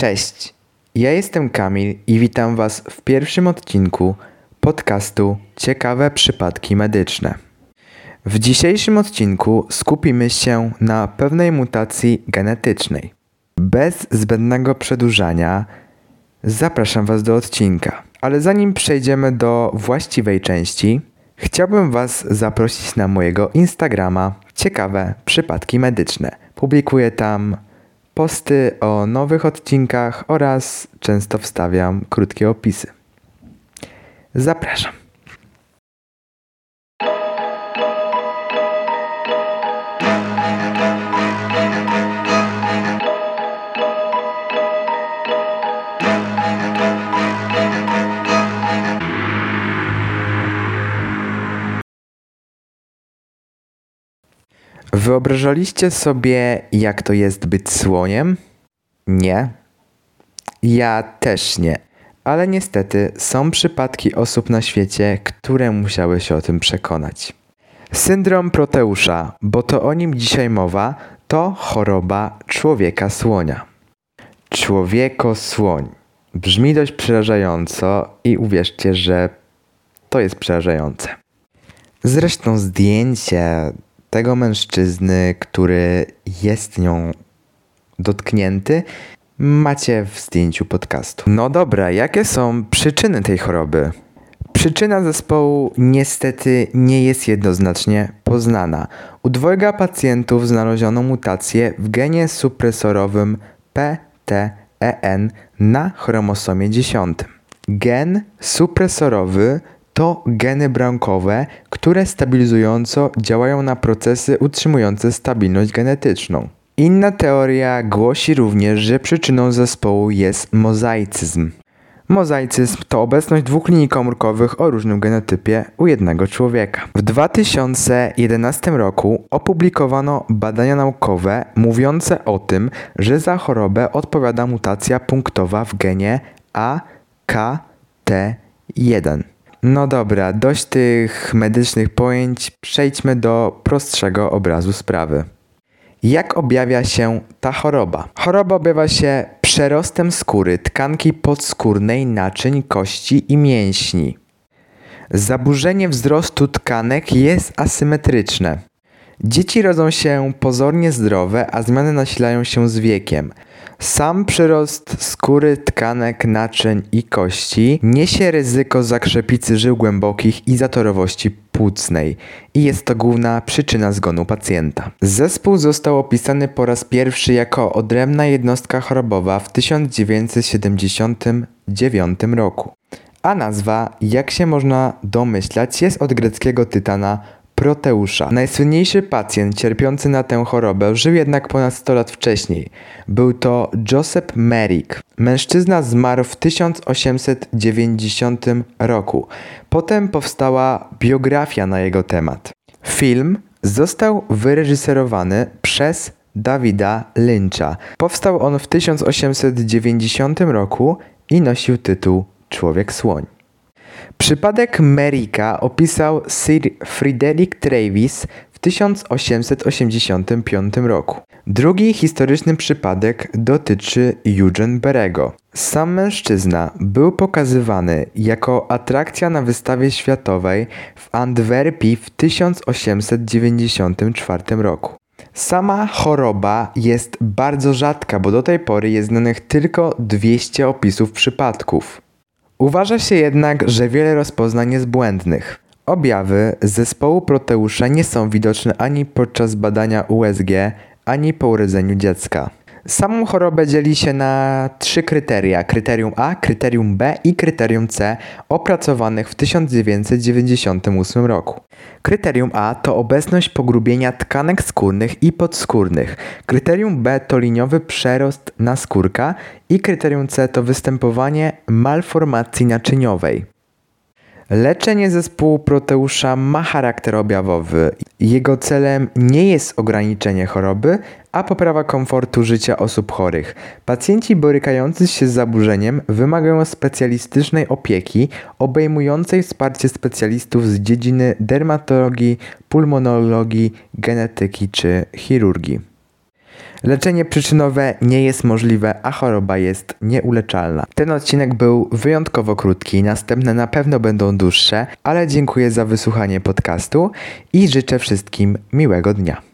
Cześć, ja jestem Kamil i witam Was w pierwszym odcinku podcastu Ciekawe przypadki medyczne. W dzisiejszym odcinku skupimy się na pewnej mutacji genetycznej. Bez zbędnego przedłużania zapraszam Was do odcinka. Ale zanim przejdziemy do właściwej części, chciałbym Was zaprosić na mojego Instagrama Ciekawe przypadki medyczne. Publikuję tam posty o nowych odcinkach oraz często wstawiam krótkie opisy. Zapraszam. Wyobrażaliście sobie, jak to jest być słoniem? Nie. Ja też nie. Ale niestety są przypadki osób na świecie, które musiały się o tym przekonać. Syndrom Proteusza, bo to o nim dzisiaj mowa, to choroba człowieka słonia. Człowieko słoń. Brzmi dość przerażająco i uwierzcie, że to jest przerażające. Zresztą zdjęcie tego mężczyzny, który jest nią dotknięty, macie w zdjęciu podcastu. No dobra, jakie są przyczyny tej choroby? Przyczyna zespołu niestety nie jest jednoznacznie poznana. U dwojga pacjentów znaleziono mutację w genie supresorowym PTEN na chromosomie 10. Gen supresorowy to geny bramkowe, które stabilizująco działają na procesy utrzymujące stabilność genetyczną. Inna teoria głosi również, że przyczyną zespołu jest mozaicyzm. Mozaicyzm to obecność dwóch linii komórkowych o różnym genotypie u jednego człowieka. W 2011 roku opublikowano badania naukowe mówiące o tym, że za chorobę odpowiada mutacja punktowa w genie AKT1. No dobra, dość tych medycznych pojęć, przejdźmy do prostszego obrazu sprawy. Jak objawia się ta choroba? Choroba objawia się przerostem skóry, tkanki podskórnej, naczyń, kości i mięśni. Zaburzenie wzrostu tkanek jest asymetryczne. Dzieci rodzą się pozornie zdrowe, a zmiany nasilają się z wiekiem. Sam przyrost skóry, tkanek, naczyń i kości niesie ryzyko zakrzepicy żył głębokich i zatorowości płucnej i jest to główna przyczyna zgonu pacjenta. Zespół został opisany po raz pierwszy jako odrębna jednostka chorobowa w 1979 roku, a nazwa, jak się można domyślać, jest od greckiego tytana Proteusza. Najsłynniejszy pacjent cierpiący na tę chorobę żył jednak ponad 100 lat wcześniej. Był to Joseph Merrick. Mężczyzna zmarł w 1890 roku. Potem powstała biografia na jego temat. Film został wyreżyserowany przez Davida Lyncha. Powstał on w 1890 roku i nosił tytuł Człowiek Słoń. Przypadek Merricka opisał Sir Frederick Travis w 1885 roku. Drugi historyczny przypadek dotyczy Eugene Berego. Sam mężczyzna był pokazywany jako atrakcja na wystawie światowej w Antwerpii w 1894 roku. Sama choroba jest bardzo rzadka, bo do tej pory jest znanych tylko 200 opisów przypadków. Uważa się jednak, że wiele rozpoznań jest błędnych. Objawy zespołu Proteusza nie są widoczne ani podczas badania USG, ani po urodzeniu dziecka. Samą chorobę dzieli się na trzy kryteria: kryterium A, kryterium B i kryterium C, opracowanych w 1998 roku. Kryterium A to obecność pogrubienia tkanek skórnych i podskórnych. Kryterium B to liniowy przerost naskórka i kryterium C to występowanie malformacji naczyniowej. Leczenie zespołu Proteusza ma charakter objawowy. Jego celem nie jest ograniczenie choroby, a poprawa komfortu życia osób chorych. Pacjenci borykający się z zaburzeniem wymagają specjalistycznej opieki obejmującej wsparcie specjalistów z dziedziny dermatologii, pulmonologii, genetyki czy chirurgii. Leczenie przyczynowe nie jest możliwe, a choroba jest nieuleczalna. Ten odcinek był wyjątkowo krótki, następne na pewno będą dłuższe, ale dziękuję za wysłuchanie podcastu i życzę wszystkim miłego dnia.